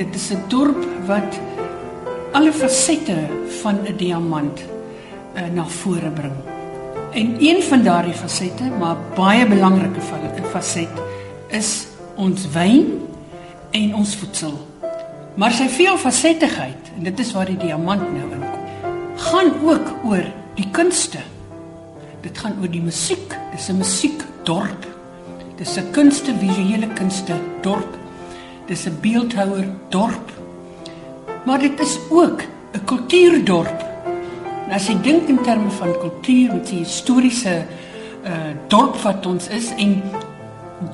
dit is 'n dorp wat alle fasette van 'n diamant uh, na vore bring. En een van daardie fasette, maar baie belangrike faset is ons wyn en ons voedsel. Maar sy veelfasettigheid, en dit is waar die diamant nou inkom, gaan ook oor die kunste. Dit gaan oor die musiek. Dis 'n musiekdorp. Dis 'n kunste visuele kunste dorp. Dis 'n beeldhouer dorp. Maar dit is ook 'n kultuurdorp. En as jy dink in terme van kultuur, met die historiese uh dorp wat ons is en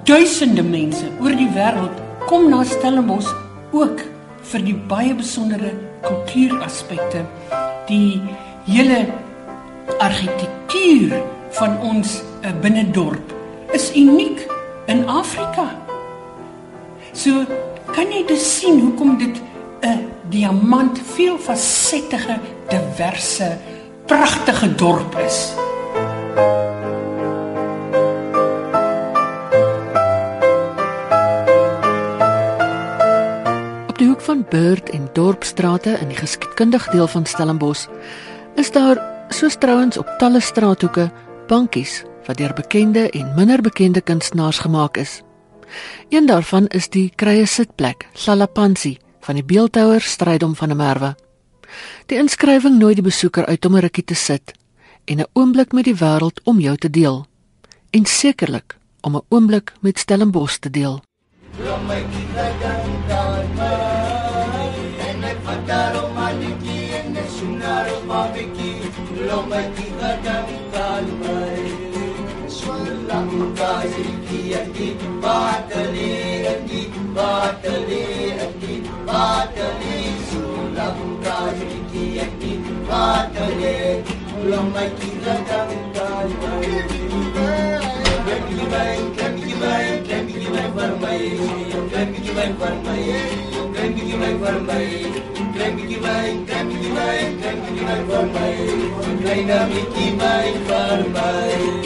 duisende mense oor die wêreld kom na Stellenbosch ook vir die baie besondere kultuuraspekte, die hele argitektuur van ons uh, binnendorp is uniek in Afrika. So kan jy dus sien hoekom dit 'n diamant veelfasettige, diverse, pragtige dorp is. Op die hoek van Bird en Dorpstrate in die geskiedkundige deel van Stellenbosch is daar soos trouens op talle straathoeke bankies wat deur bekende en minder bekende kunstenaars gemaak is. Een daarvan is die krye sitplek, Salapansi van die beeldhouer Strydom van der Merwe. Die inskrywing nooi die besoeker uit om 'n rukkie te sit en 'n oomblik met die wêreld om jou te deel. En sekerlik om 'n oomblik met Stellenbosch te deel. अकी बाटले अकी बाटले अकी बाटले सुलम काजरी की अकी बाटले लंबा की रकम काल कभी मैं कभी मैं कभी मैं फरमाए कभी मैं फरमाए कभी मैं फरमाए कभी मैं कभी मैं कभी मैं फरमाए कहीं ना मिकी मैं फरमाए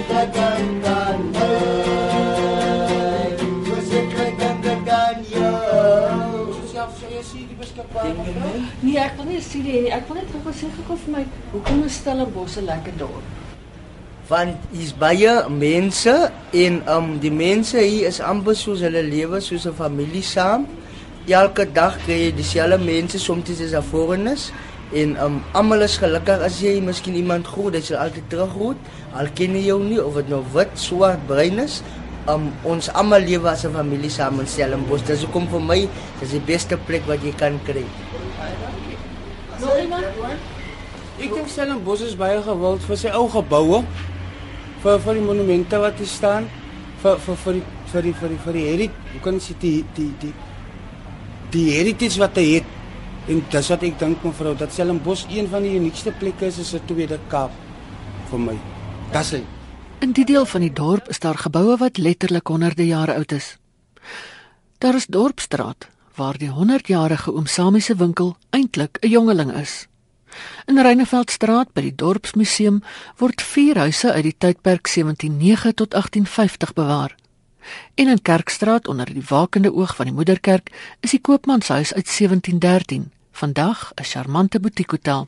Nee, ek wil nie sê nie. Ek wil net gou sê gou vir my, hoekom is Stellenbosch 'n lekker dorp? want hier's baie mense en um die mense hier is amper soos hulle lewe soos 'n familie saam. Elke dag kry jy dieselfde mense, soms is dit foreigners en um almal is gelukkig as jy miskien iemand groet, jy sal altyd teruggroet. Al ken jy jou nie of dit nou wit, swart, bruin is. Um ons almal lewe as 'n familie saam in Stellenbosch. Dis hoekom vir my dis die beste plek wat jy kan kry. Nog iemand? Ek dink Stellenbosch is baie gewild vir sy ou geboue. Vir vir die monumente wat hier staan. Vir vir vir die vir die vir die vir die heritage, hoe kan jy die die die die heritage wat hy het. En dis wat ek dink mevrou dat Stellenbosch een van die uniekste plekke is is 'n tweede Kaap vir my. Dis hy. In die deel van die dorp is daar geboue wat letterlik honderde jare oud is. Daar is Dorpstraat waar die 100-jarige oom Samie se winkel eintlik 'n jongeling is. In Reineveldstraat by die Dorpsmuseum word vier huise uit die tydperk 1709 tot 1850 bewaar. En in Kerkstraat onder die wakende oog van die moederkerk is die koopmanshuis uit 1713, vandag 'n charmante butiekhotel.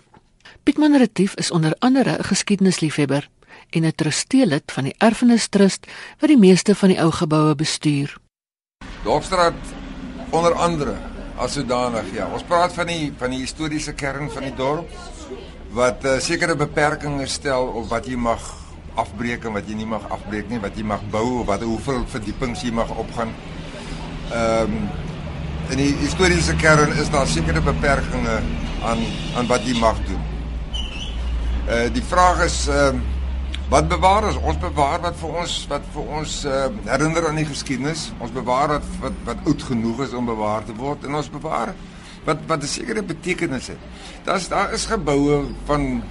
Pietman Retief is onder andere 'n geskiedenisliefhebber en 'n trusteelid van die Erfenis Trust wat die meeste van die ou geboue bestuur. Dorpstraat onder andere as sodanig ja. Ons praat van die van die historiese kern van die dorp wat uh, sekere beperkings stel op wat jy mag afbreek en wat jy nie mag afbreek nie, wat jy mag bou of wat hoeveel verdiepings jy mag opgaan. Ehm um, in die historiese kern is daar sekere beperkings aan aan wat jy mag doen. Uh die vraag is ehm uh, Wat bewaar ons? Ons bewaar wat vir ons wat vir ons uh, herinner aan die geskiedenis. Ons bewaar wat wat wat oud genoeg is om bewaar te word en ons bewaar wat wat 'n sekere betekenis het. Daar's daar is geboue van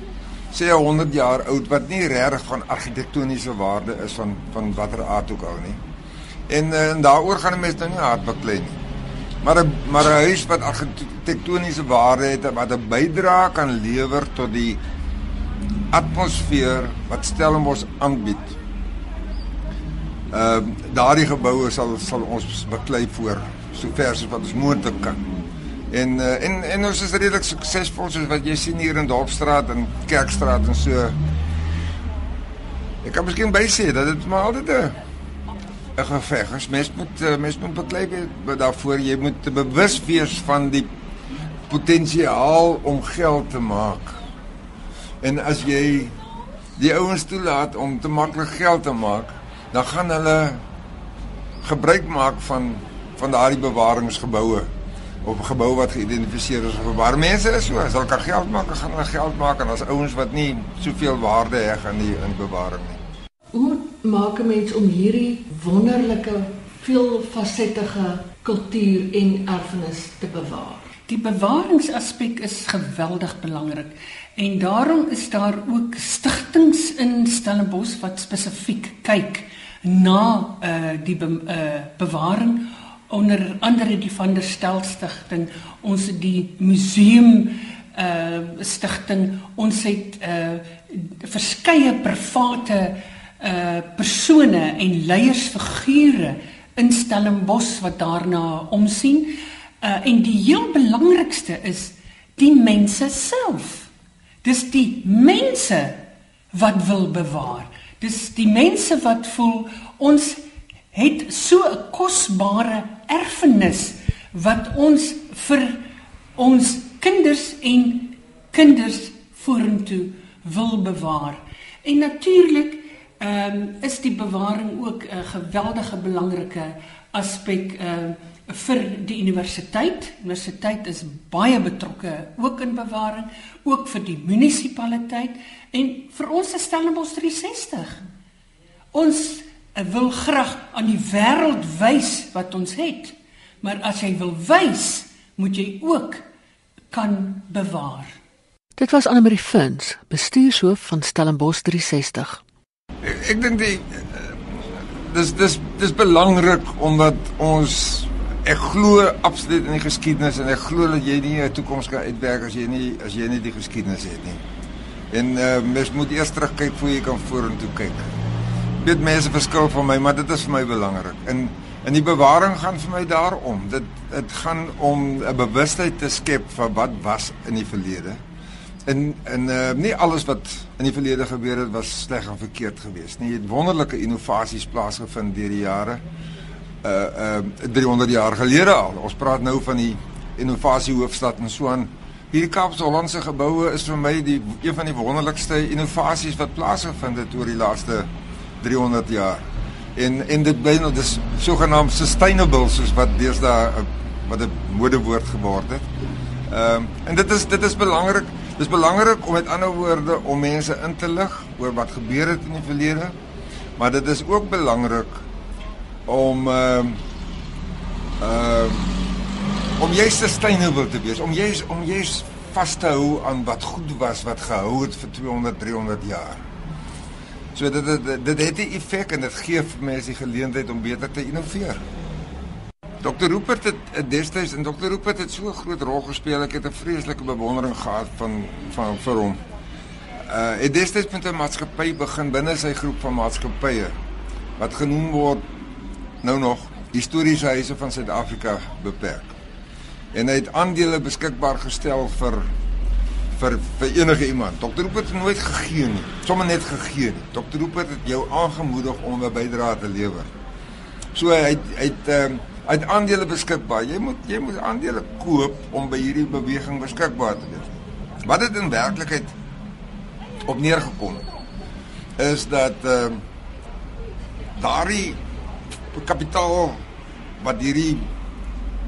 sê 100 jaar oud wat nie regtig van argitektoniese waarde is van van watter aard ook al nie. En uh, en daaroor gaan mense nou nie hard beklei nie. Maar 'n maar 'n huis wat argitektoniese waarde het wat 'n bydrae kan lewer tot die atmosfeer wat Stellenbosch aanbied. Ehm uh, daardie geboue sal sal ons beklei voor sover as wat ons moontlik kan. En uh, en en ons is redelik suksesvol soos wat jy sien hier in Dorpsstraat en Kerkstraat en so. Ek kan miskien by sê dat dit maar altyd 'n 'n geveg is. Mens moet uh, mens moet beklei daarvoor jy moet bewus wees van die potensiaal om geld te maak. En as jy die ouens toelaat om te maklik geld te maak, dan gaan hulle gebruik maak van van daardie bewaringsgeboue of 'n gebou wat geïdentifiseer is vir waar mense is so, as hulle kan geld maak, gaan hulle geld maak en as ouens wat nie soveel waarde heg aan die in bewaring nie. Hoe maak 'n mens om hierdie wonderlike, veelfasettige kultuur en erfenis te bewaar? Die bewaringsaspek is geweldig belangrik en daarom is daar ook stigtings in Stellenbosch wat spesifiek kyk na uh die be, uh bewaring. Onder andere die van der Stel stigting ons die museum uh stigting ons het uh verskeie private uh persone en leiersfigure in Stellenbosch wat daarna omsien Uh en die heel belangrikste is die mense self. Dis die mense wat wil bewaar. Dis die mense wat voel ons het so 'n kosbare erfenis wat ons vir ons kinders en kinders vorentoe wil bewaar. En natuurlik um, is die bewaring ook 'n geweldige belangrike aspek ehm uh, vir die universiteit. Universiteit is baie betrokke ook in bewaring, ook vir die munisipaliteit en vir ons is Stellenbosch 360. Ons wil graag aan die wêreld wys wat ons het. Maar as jy wil wys, moet jy ook kan bewaar. Dit was Annelie Funs, bestuurshoof van Stellenbosch 360. Ek, ek dink die dis dis dis belangrik omdat ons ek glo absoluut in die geskiedenis en ek glo dat jy nie 'n toekoms kan uitwerk as jy nie as jy nie die geskiedenis het nie. En uh mens moet eers terugkyk voor jy kan vorentoe kyk. Weet mense verskil van my, maar dit is vir my belangrik. In in die bewaring gaan vir my daarom. Dit dit gaan om 'n bewustheid te skep van wat was in die verlede. En en uh nie alles wat in die verlede gebeur het was sleg en verkeerd geweest nie. Jy het wonderlike innovasies plaasgevind deur die jare uh uh 300 jaar gelede al. Ons praat nou van die innovasie hoofstad en so aan. Hierdie Kaapse Hollandse geboue is vir my die een van die wonderlikste innovasies wat plaasgevind het oor die laaste 300 jaar. En en dit bly nou dis sogenaamd sustainable soos wat deesdae wat 'n modewoord geword het. Ehm uh, en dit is dit is belangrik. Dis belangrik om met ander woorde om mense in te lig oor wat gebeur het in die verlede. Maar dit is ook belangrik om ehm uh, ehm uh, om jy sustainable te wees, om jy om jy vas te hou aan wat goed was wat gehou het vir 200 300 jaar. So dit dit dit het 'n effek en dit gee vir mense die geleentheid om beter te innoveer. Dr. Rupert het destyds en Dr. Rupert het so 'n groot rol gespeel. Ek het 'n vreeslike bewondering gehad van van vir hom. Uh het destyds met 'n maatskappy begin binne sy groep van maatskappye wat genoem word nou nog historiese huise van Suid-Afrika beperk. En hy het aandele beskikbaar gestel vir vir vir enige iemand. Dr. Rupert het nooit gegee nie. Sommige net gegee nie. Dr. Rupert het jou aangemoedig om 'n bydrae te lewer. So hy hy het ehm hy het aandele beskikbaar. Jy moet jy moet aandele koop om by hierdie beweging beskikbaar te wees. Wat dit in werklikheid op neergekom is dat ehm uh, daardie kapitaal wat hierdie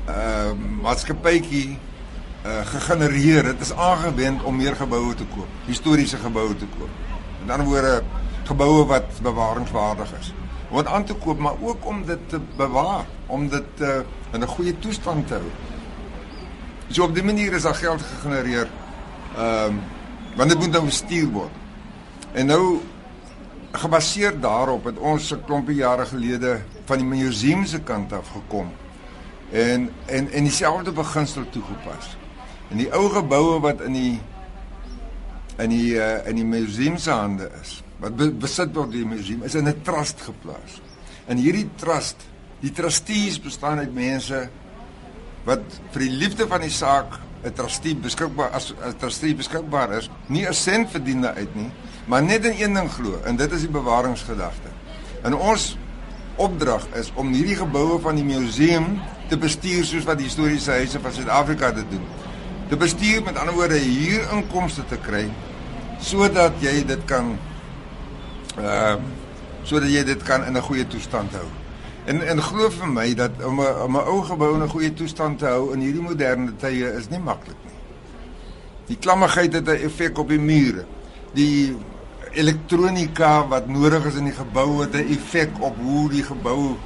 ehm uh, maatskappytjie uh, gegenereer het is aangewend om meer geboue te koop, historiese geboue te koop. In ander woorde geboue wat bewaringswaardig is. Om dit aan te koop, maar ook om dit te bewaar, om dit uh, in 'n goeie toestand te hou. So op die manier is daar geld gegenereer. Ehm um, want dit moet nou bestuur word. En nou gebaseer daarop het ons 'n klompie jare gelede van die museum se kant af gekom en en en dieselfde beginsel toegepas. En die ou geboue wat in die in die uh, in die museum se hande is, wat be, besit word deur die museum, is in 'n trust geplaas. En hierdie trust, die trustees bestaan uit mense wat vir die liefde van die saak 'n trustee beskikbaar as 'n trustee beskikbaar is, nie 'n sent verdien daaruit nie, maar net in een ding glo en dit is die bewaringsgedagte. En ons opdrag is om hierdie geboue van die museum te bestuur soos wat die historiese huise van Suid-Afrika dit doen. Te bestuur met ander woorde hier inkomste te kry sodat jy dit kan ehm uh, sodat jy dit kan in 'n goeie toestand hou. En en glo vir my dat om 'n om 'n ou gebou in 'n goeie toestand te hou in hierdie moderne tye is nie maklik nie. Die klammigheid het 'n effek op die mure. Die elektronika wat nodig is in die gebou het 'n effek op hoe die gebou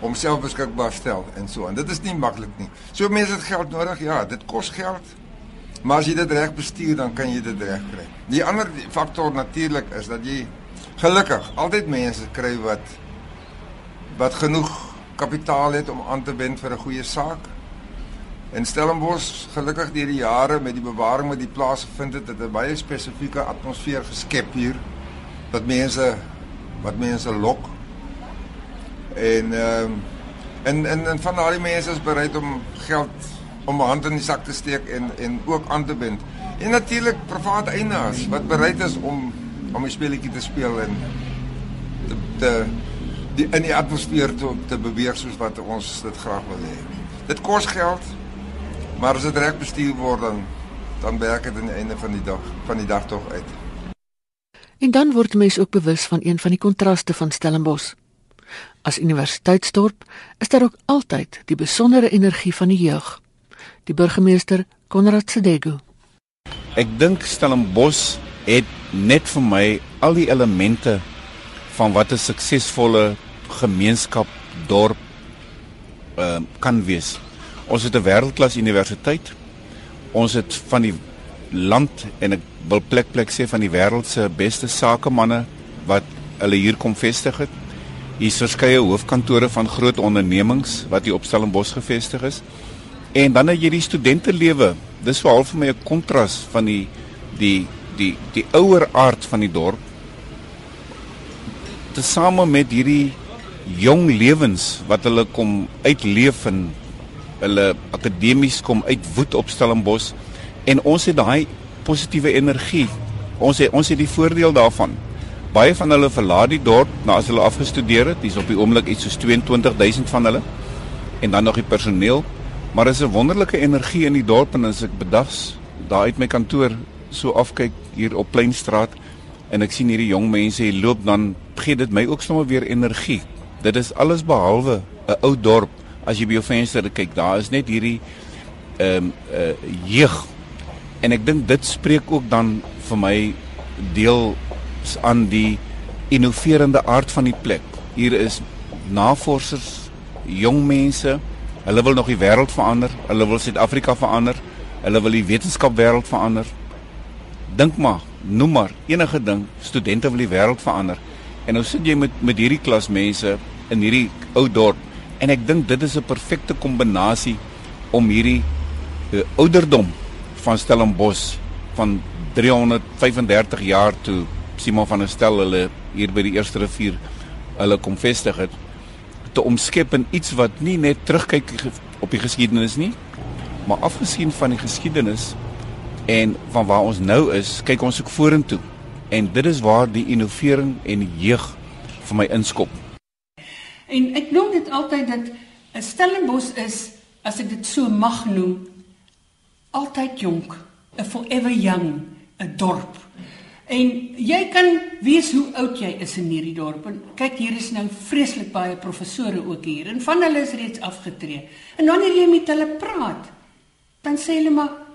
homself beskikbaar stel en so. En dit is nie maklik nie. So mense het geld nodig. Ja, dit kos geld. Maar as jy dit reg bestuur, dan kan jy dit reg kry. Die ander faktor natuurlik is dat jy gelukkig altyd mense kry wat wat genoeg kapitaal het om aan te wend vir 'n goeie saak. En Stellenbosch, gelukkig deur die jare met die bewaring wat die plaas gevind het, het 'n baie spesifieke atmosfeer geskep hier wat mense wat mense lok. En ehm um, en en en van daardie mense is bereid om geld om 'n hand in die sak te steek en en ook aan te bind. En natuurlik private eienaars wat bereid is om om 'n speletjie te speel en te, te die in die atmosfeer te te beweeg soos wat ons dit graag wil hê. Dit kos geld, maar as dit reg bestuur word dan dan werk dit aan die einde van die dag van die dag tog uit. En dan word mense ook bewus van een van die kontraste van Stellenbosch. As universiteitsdorp is daar ook altyd die besondere energie van die jeug. Die burgemeester Konrad Sedegu. Ek dink Stellenbosch het net vir my al die elemente van wat 'n suksesvolle gemeenskap dorp uh, kan wees. Ons het 'n wêreldklas universiteit. Ons het van die land en ek wil plek plek sê van die wêreld se beste sakemanne wat hulle hier kom vestig het. Hier is verskeie hoofkantore van groot ondernemings wat hier op Stellenbosch gevestig is. En dan het jy die studente lewe. Dis veral vir my 'n kontras van die die die die ouer aard van die dorp tesame met hierdie jong lewens wat hulle kom uitleef en hulle akademies kom uitwoed op Stellenbosch en ons het daai positiewe energie. Ons het ons het die voordeel daarvan. Baie van hulle verlaat die dorp na as hulle afgestudeer het. Dis op die oomblik iets soos 22000 van hulle en dan nog die personeel. Maar is 'n wonderlike energie in die dorp en as ek bedags daar uit my kantoor so afkyk hier op Pleinstraat en ek sien hierdie jong mense hier loop dan gee dit my ook sommer weer energie. Dit is alles behalwe 'n ou dorp. As jy by jou venster kyk, daar is net hierdie ehm um, uh jeug. En ek dink dit spreek ook dan vir my deel aan die innoverende aard van die plek. Hier is navorsers, jong mense. Hulle wil nog die wêreld verander. Hulle wil Suid-Afrika verander. Hulle wil die wetenskapwêreld verander. Dink maar, noem maar enige ding, studente wil die wêreld verander. En nou sit jy met met hierdie klas mense in hierdie ou dorp en ek dink dit is 'n perfekte kombinasie om hierdie uh, ouderdom van Stellenbosch van 335 jaar toe Simon van der Stel hulle hier by die eerste rivier hulle kom vestig het te omskep in iets wat nie net terugkyk op die geskiedenis nie maar afgesien van die geskiedenis en van waar ons nou is kyk ons ook vorentoe en dit is waar die innovering en jeug vir my inskop. En ek noem dit altyd dat 'n Stellenbosch is as ek dit so mag noem altyd jonk, 'n forever young, 'n dorp. En jy kan weet hoe oud jy is in hierdie dorp. En kyk hier is nou vreeslik baie professore ook hier en van hulle is reeds afgetree. En wanneer jy met hulle praat, dan sê hulle maar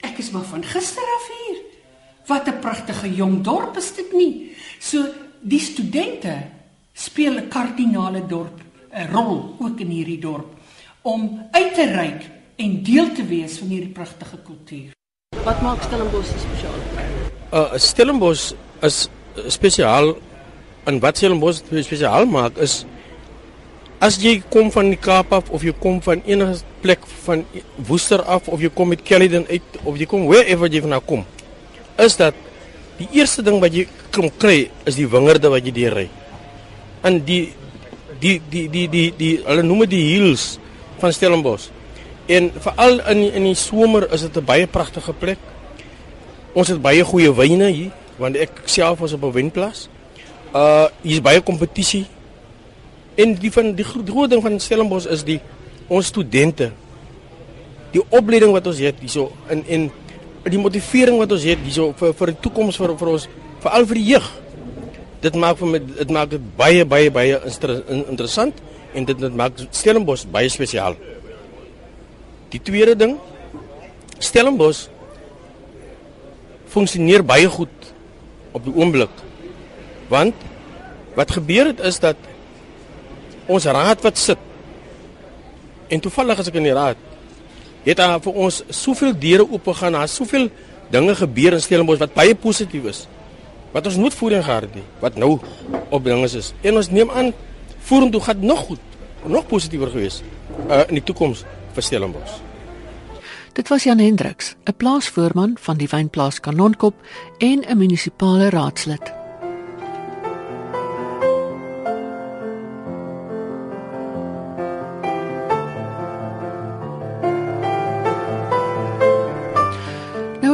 ek is maar van gister af hier. Wat 'n pragtige jong dorp is dit nie? So die studente speel 'n kardinale dorp 'n rol ook in hierdie dorp om uit te reik en deel te wees van hierdie pragtige kultuur. Wat maak Stellenbosch spesiaal? Uh Stellenbosch is spesiaal en wat Stellenbosch spesiaal maak is as jy kom van die Kaap af of jy kom van enige plek van Woester af of jy kom met Caledon uit of jy kom wherever jy vandaan kom is dat die eerste ding wat jy kom kry is die wingerde wat jy deur ry. En die die die die die die hulle noem dit die hills van Stellenbosch. En veral in in die somer is dit 'n baie pragtige plek. Ons het baie goeie wyne hier want ek self was op 'n wynplaas. Uh hier's baie kompetisie. En die van die groot ding van Stellenbosch is die ons studente. Die opleiding wat ons het hierso in en die motivering wat ons het hierso vir vir die toekoms vir vir ons veral vir die jeug. Dit maak vir my dit maak dit baie baie baie interessant en dit dit maak Stellenbosch baie spesiaal. Die tweede ding Stellenbosch funksioneer baie goed op die oomblik. Want wat gebeur het is dat ons raad wat sit en toevallig as ek in die raad het daar vir ons soveel deure oop gegaan, daar soveel dinge gebeur in Stellenbosch wat baie positief is. Wat ons nooit voorheen gehad het nie, wat nou op dinge is. En ons neem aan vorentoe gaan nog goed, nog positiewer gewees uh, in die toekoms vir Stellenbosch. Dit was Jan Hendriks, 'n plaasvoorman van die wynplaas Kanonkop en 'n munisipale raadslid.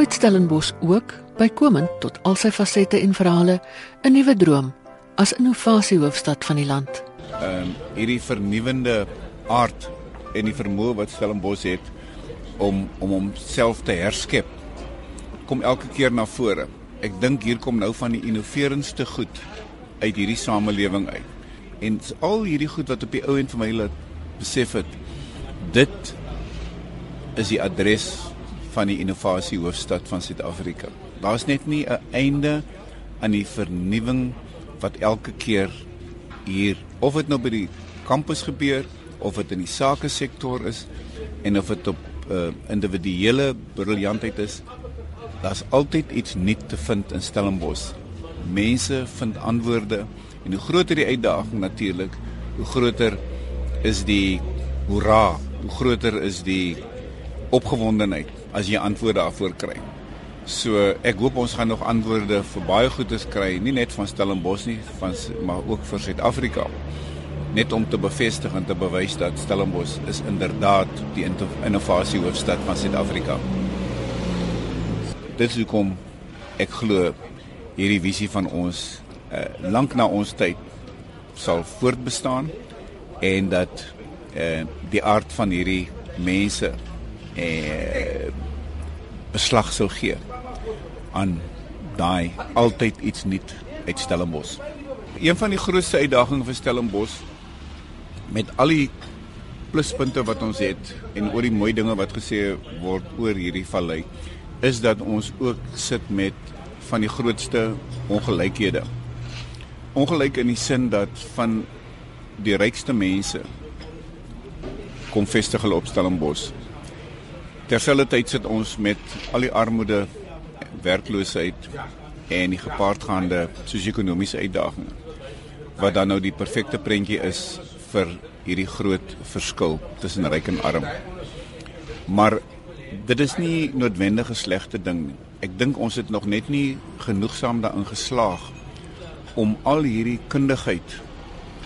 Het Stellenbosch ook bykomend tot al sy fasette en verhale 'n nuwe droom as innovasiehoofstad van die land. Ehm um, hierdie vernuwende aard en die vermoë wat Stellenbosch het om om homself te herskep kom elke keer na vore. Ek dink hier kom nou van die innoverendste goed uit hierdie samelewing uit. En al hierdie goed wat op die ou end vir my laat besef het, dit is die adres van die innovasie hoofstad van Suid-Afrika. Daar's net nie 'n einde aan die vernuwing wat elke keer hier of dit nou by die kampus gebeur of dit in die sake sektor is en of dit op uh, individuele briljantheid is, daar's altyd iets nuut te vind in Stellenbosch. Mense vind antwoorde en hoe groter die uitdaging natuurlik, hoe groter is die hoera, hoe groter is die opgewondenheid as jy antwoorde daarvoor kry. So ek hoop ons gaan nog antwoorde vir baie goedes kry, nie net van Stellenbosch nie, van maar ook vir Suid-Afrika. Net om te bevestig en te bewys dat Stellenbosch is inderdaad die innovasie hoofstad van Suid-Afrika. Dit is hoekom ek glo hierdie visie van ons uh, lank na ons tyd sal voortbestaan en dat uh, die aard van hierdie mense eh beslag sou gee aan daai altyd iets nuut uit Stellenbosch. Een van die grootste uitdagings vir Stellenbosch met al die pluspunte wat ons het en oor die mooi dinge wat gesê word oor hierdie vallei is dat ons ook sit met van die grootste ongelykhede. Ongelyk in die sin dat van die rykste mense kom vestig hulle op Stellenbosch Terselfdertyd sit ons met al die armoede, werkloosheid en die gepaardgaande sosio-ekonomiese uitdagings wat dan nou die perfekte prentjie is vir hierdie groot verskil tussen ryk en arm. Maar dit is nie noodwendig 'n slegte ding nie. Ek dink ons het nog net nie genoegsaam daarin geslaag om al hierdie kundigheid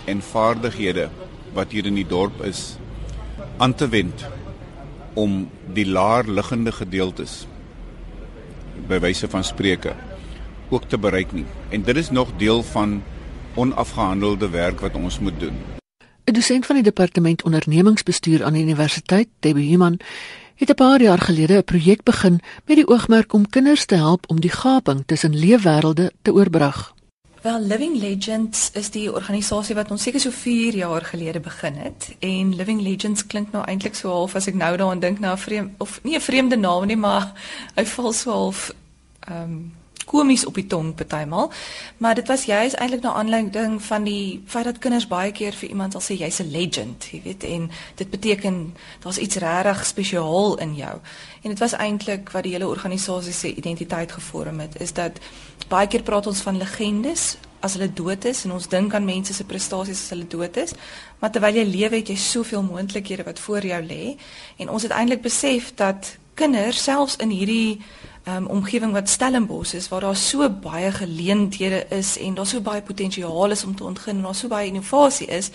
en vaardighede wat hier in die dorp is aan te wend om die laer liggende gedeeltes by wyse van spreuke ook te bereik nie. En dit is nog deel van onafgehandelde werk wat ons moet doen. 'n Dosent van die departement ondernemingsbestuur aan die universiteit, Debbie Human, het 'n paar jaar gelede 'n projek begin met die oogmerk om kinders te help om die gaping tussen leefwêrelde te oorbrug. Wel Living Legends is die organisasie wat ons seker so 4 jaar gelede begin het. En Living Legends klink nou eintlik so half as ek nou daaraan dink na 'n vreemde of nie 'n vreemde naam nie maar hy val so half ehm um, komies op die tong partymal, maar dit was juis eintlik na aanleiding van die feit dat kinders baie keer vir iemand sal sê jy's 'n legend, jy weet, en dit beteken daar's iets regtig spesiaal in jou. En dit was eintlik wat die hele organisasie se identiteit gevorm het, is dat baie keer praat ons van legendes as hulle dood is en ons dink aan mense se prestasies as hulle dood is, maar terwyl jy lewe het jy soveel moontlikhede wat voor jou lê en ons het eintlik besef dat kinders selfs in hierdie um, omgewing wat Stellenbosch is waar daar so baie geleenthede is en daar so baie potensiaal is om te ontgin en daar so baie innovasie is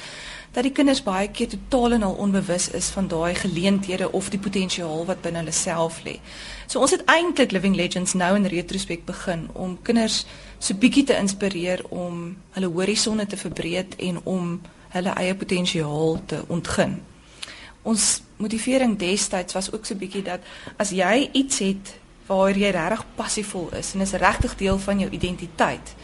dat die kinders baie keer totaal en al onbewus is van daai geleenthede of die potensiaal wat binne hulle self lê. So ons het eintlik Living Legends nou in retrospek begin om kinders so bietjie te inspireer om hulle horisonne te verbreek en om hulle eie potensiaal te ontgin. Ons motivering destyds was ook so bietjie dat as jy iets het waar jy regtig passievol is en is regtig deel van jou identiteit,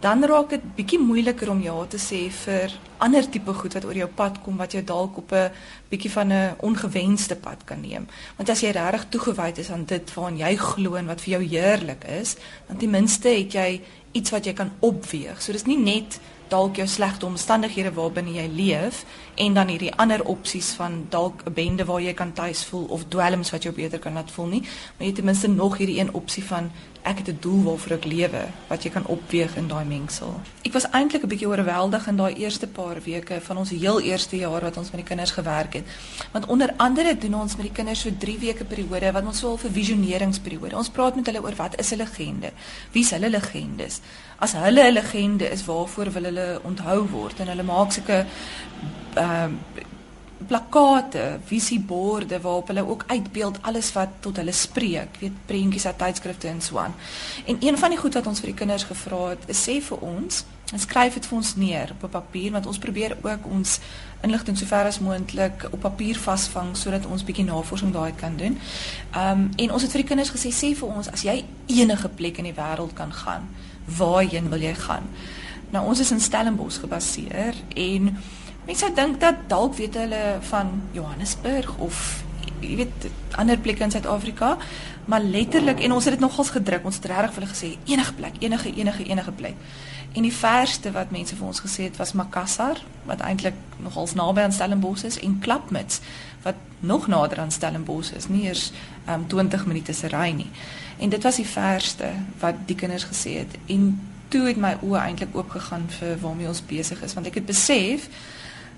dan raak dit bietjie moeiliker om ja te sê vir ander tipe goed wat oor jou pad kom wat jou dalk op 'n bietjie van 'n ongewenste pad kan neem. Want as jy regtig toegewyd is aan dit waaraan jy glo en wat vir jou heerlik is, dan ten minste het jy iets wat jy kan opweeg. So dis nie net dalk jou slegte omstandighede waarbinne jy leef en dan hierdie ander opsies van dalk 'n bende waar jy kan tuis voel of dwelms wat jou beter kan laat voel nie, maar jy het ten minste nog hierdie een opsie van ek het 'n doel waarvoor ek lewe wat jy kan opweeg in daai mengsel. Ek was eintlik 'n bietjie oorweldig in daai eerste paar weke van ons heel eerste jaar wat ons met die kinders gewerk het. Want onder andere doen ons met die kinders so 3 weke periode wat ons so 'n visioneringsperiode. Ons praat met hulle oor wat is 'n legende? Wie is hulle legendes? As hulle 'n legende is, waarvoor wil hulle onthou word? En hulle maak sulke ehm uh, plakate, visieborde waarop hulle ook uitbeeld alles wat tot hulle spreek, weet prentjies uit tydskrifte en so aan. En een van die goed wat ons vir die kinders gevra het, is sê vir ons, skryf dit vir ons neer op 'n papier want ons probeer ook ons inligting sover as moontlik op papier vasvang sodat ons bietjie navorsing daai kan doen. Ehm um, en ons het vir die kinders gesê sê vir ons as jy enige plek in die wêreld kan gaan, waarheen wil jy gaan? Nou ons is in Stellenbosch gebaseer en Mense sou dink dat dalk weet hulle van Johannesburg of jy weet ander plekke in Suid-Afrika, maar letterlik en ons het dit nogals gedruk. Ons het regtig vir hulle gesê enige plek, enige enige enige plek. En die verste wat mense vir ons gesê het was Makassar, wat eintlik nogals naby aan Stellenbosch is en Klapmuts wat nog nader aan Stellenbosch is, nie eers um, 20 minute se ry nie. En dit was die verste wat die kinders gesê het en toe het my oë eintlik oopgegaan vir waarmee ons besig is want ek het besef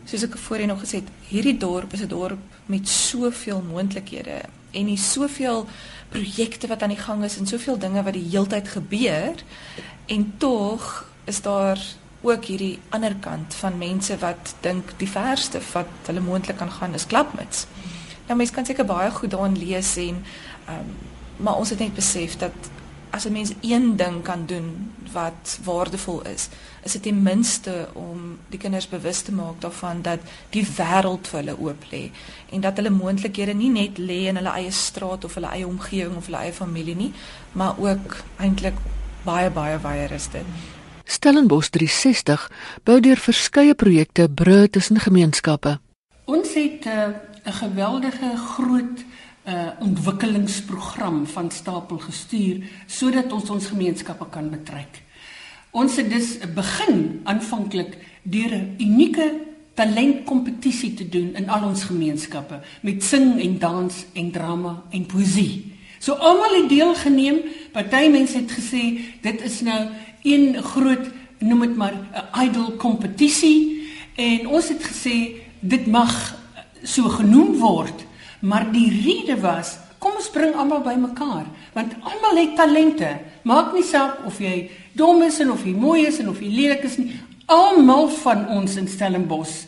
soos ek voorheen nog gesê het, hierdie dorp is 'n dorp met soveel moontlikhede en hier soveel projekte wat aan die gang is en soveel dinge wat die heeltyd gebeur en tog is daar ook hierdie ander kant van mense wat dink die verste wat hulle moontlik kan gaan is klapmuts. Nou mense kan seker baie goed daarin lees en um, maar ons het net besef dat as 'n mens een ding kan doen wat waardevol is, is dit ten minste om die kinders bewus te maak daarvan dat die wêreld vir hulle oop lê en dat hulle moontlikhede nie net lê in hulle eie straat of hulle eie omgewing of hulle eie familie nie, maar ook eintlik baie baie wyer is dit. Stellenbosch 360 bou deur verskeie projekte bru tussen gemeenskappe. Ons het eh, 'n uh, geweldige groot uh ontwikkelingsprogram van stapel gestuur sodat ons ons gemeenskappe kan betrek. Ons het dus begin aanvanklik deur 'n unieke talentkompetisie te doen in al ons gemeenskappe met sing en dans en drama en poesie. So almal het deelgeneem. Party mense het gesê dit is nou een groot noem dit maar 'n idol kompetisie en ons het gesê dit mag so genoem word Maar die rede was, kom ons bring almal bymekaar, want almal het talente. Maak nie saak of jy dom is en of jy mooi is en of jy lelik is nie. Almal van ons in Stellenbosch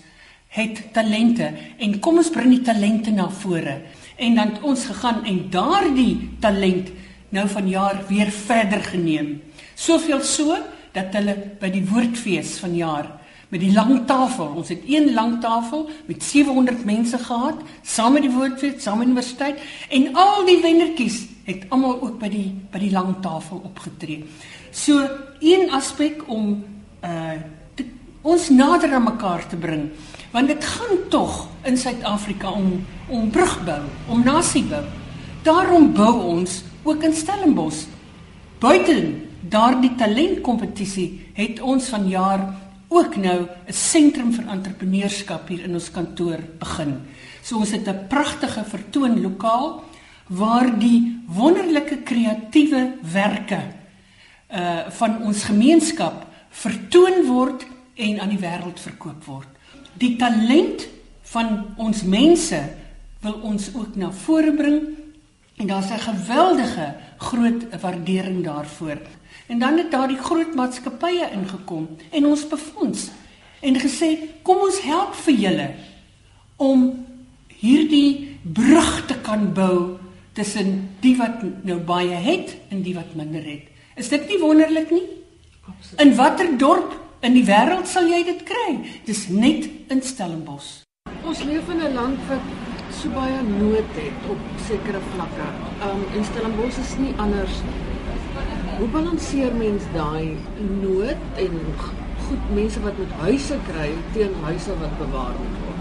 het talente en kom ons bring die talente na vore. En dan ons gegaan en daardie talent nou vanjaar weer verder geneem. Soveel so dat hulle by die woordfees vanjaar met die lang tafel. Ons het een lang tafel met 700 mense gehad, saam met die woordfees, saam met die universiteit en al die wennertjies het almal ook by die by die lang tafel opgetree. So een aspek om uh te, ons nader aan mekaar te bring, want dit gaan tog in Suid-Afrika om om brugbou, om nasiebou. Daarom bou ons ook in Stellenbosch buite daardie talentkompetisie het ons vanjaar ook nou 'n sentrum vir entrepreneurskap hier in ons kantoor begin. So ons het 'n pragtige vertoonlokaal waar die wonderlike kreatiewe werke uh van ons gemeenskap vertoon word en aan die wêreld verkoop word. Die talent van ons mense wil ons ook na vore bring en daar's 'n geweldige groot waardering daarvoor. En dan het daar die groot maatskappye ingekom en ons befonds en gesê kom ons help vir julle om hierdie brug te kan bou tussen die wat nou baie het en die wat minder het. Is dit nie wonderlik nie? Absoluut. In watter dorp in die wêreld sal jy dit kry? Dis net in Stellenbosch. Ons leef in 'n land wat so baie nood het op sekere vlakke. Um en Stellenbosch is nie anders nie. Hoe balanseer mens daai nood en goed mense wat met huise kry teen huise wat bewaar moet word?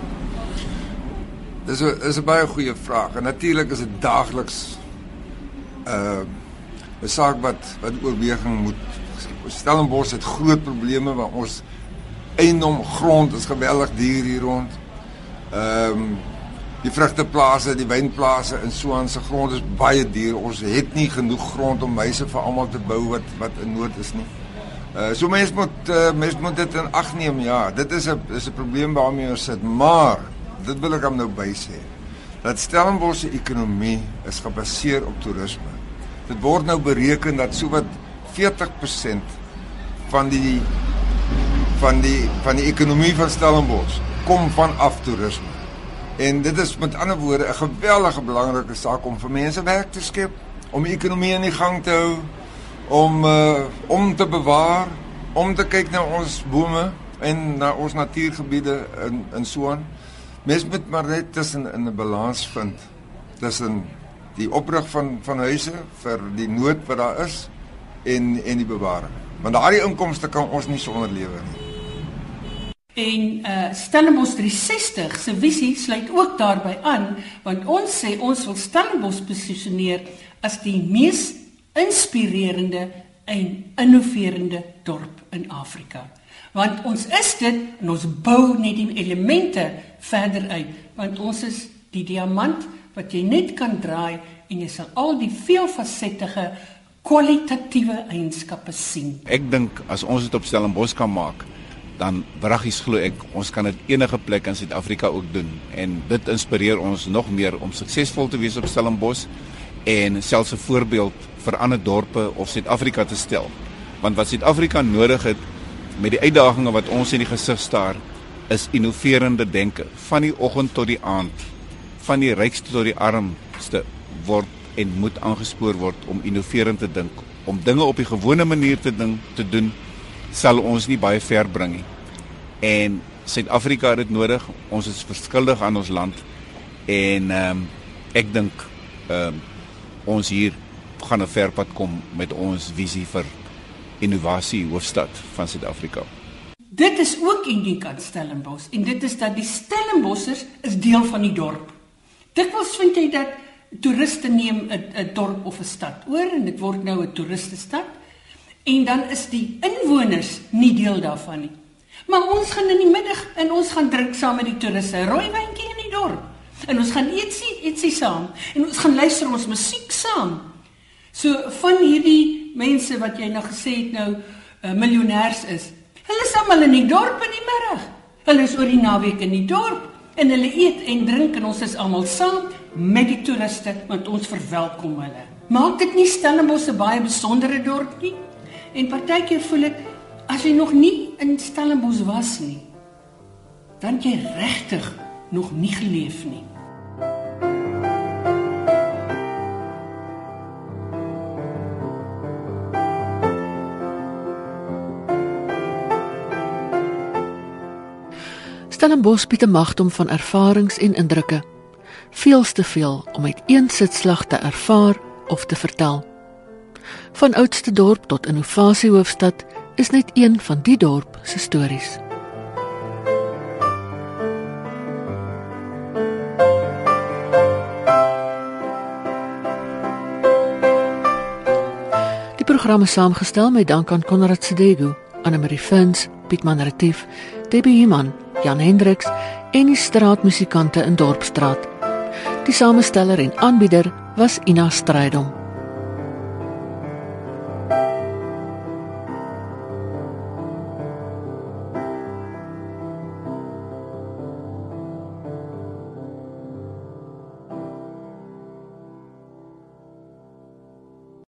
Dis 'n is 'n baie goeie vraag. En natuurlik is dit daagliks uh 'n saak wat wat oorweging moet Stellenbosch het groot probleme waar ons eiendom grond is geweldig duur hier rond. Ehm um, die vrugteplase, die wynplase in Suwan se grond is baie duur. Ons het nie genoeg grond om huise vir almal te bou wat wat in nood is nie. Uh so mense moet uh, mense moet dit in ag neem. Ja, dit is 'n is 'n probleem waarmee ons sit, maar dit wil ek hom nou by sê. Dat Stellenbosch se ekonomie is gebaseer op toerisme. Dit word nou bereken dat sowat 40% van die van die van die ekonomie van Stellenbosch kom van af toerisme. En dit is met ander woorde 'n geweldige belangrike saak om vir mense werk te skep, om die ekonomie in die gang te hou, om uh, om te bewaar, om te kyk na ons bome en na ons natuurgebiede in in Suwan. Mens moet maar net tussen in 'n balans vind tussen die oprig van van huise vir die nood wat daar is en en die bewaring. Want daardie inkomste kan ons nie sonder lewe nie. En uh Stellenbosch 360 se visie sluit ook daarbey aan want ons sê ons wil Stellenbosch posisioneer as die mees inspirerende en innoverende dorp in Afrika. Want ons is dit en ons bou net die elemente verder uit want ons is die diamant wat jy net kan draai en jy sal al die veelfasettige kwalitatiewe eienskappe sien. Ek dink as ons dit op Stellenbosch kan maak, dan wraggies glo ek ons kan dit enige plek in Suid-Afrika ook doen en dit inspireer ons nog meer om suksesvol te wees op Stellenbosch en selfs 'n voorbeeld vir ander dorpe of Suid-Afrika te stel. Want wat Suid-Afrika nodig het met die uitdagings wat ons in die gesig staar is innoverende denke van die oggend tot die aand van die rykste tot die armste word en moet aangespoor word om innoverend te dink om dinge op die gewone manier te ding te doen sal ons nie baie ver bring nie. En Suid-Afrika het dit nodig. Ons is verskuldig aan ons land. En ehm um, ek dink ehm um, ons hier gaan 'n ver pad kom met ons visie vir innovasie hoofstad van Suid-Afrika. Dit is ook uniek aan Stellenbosch en dit is dat die Stellenbossers is deel van die dorp. Dikwels vind jy dat toeriste neem 'n dorp of 'n stad oor en dit word nou 'n toeristestad en dan is die inwoners nie deel daarvan nie. Maar ons gaan in die middag en ons gaan drink saam met die toeriste, rooiwyntjie in die dorp. En ons gaan ietsie ietsie saam en ons gaan luister ons musiek saam. So van hierdie mense wat jy nou gesê het nou uh, miljonêers is. Hulle is almal in die dorp in die middag. Hulle is oor die naweek in die dorp en hulle eet en drink en ons is almal saam met die toeriste want ons verwelkom hulle. Maak dit nie Stellenbosch 'n baie besondere dorp nie? En partykeer voel ek as jy nog nie in Stellenbosch was nie, dan jy regtig nog nie geleef nie. Stellenbosch bied 'n magdom van ervarings en indrukke. Veels te veel om uit een sitslag te ervaar of te vertel. Van oudste dorp tot innovasiehoofstad is net een van die dorp se stories. Die program is saamgestel met dank aan Konrad Sedegu, Annelie Fins, Pietman Retief, Debbie Human, Jan Hendriks en die straatmusikante in Dorpsstraat. Die samesteller en aanbieder was Ina Strydom.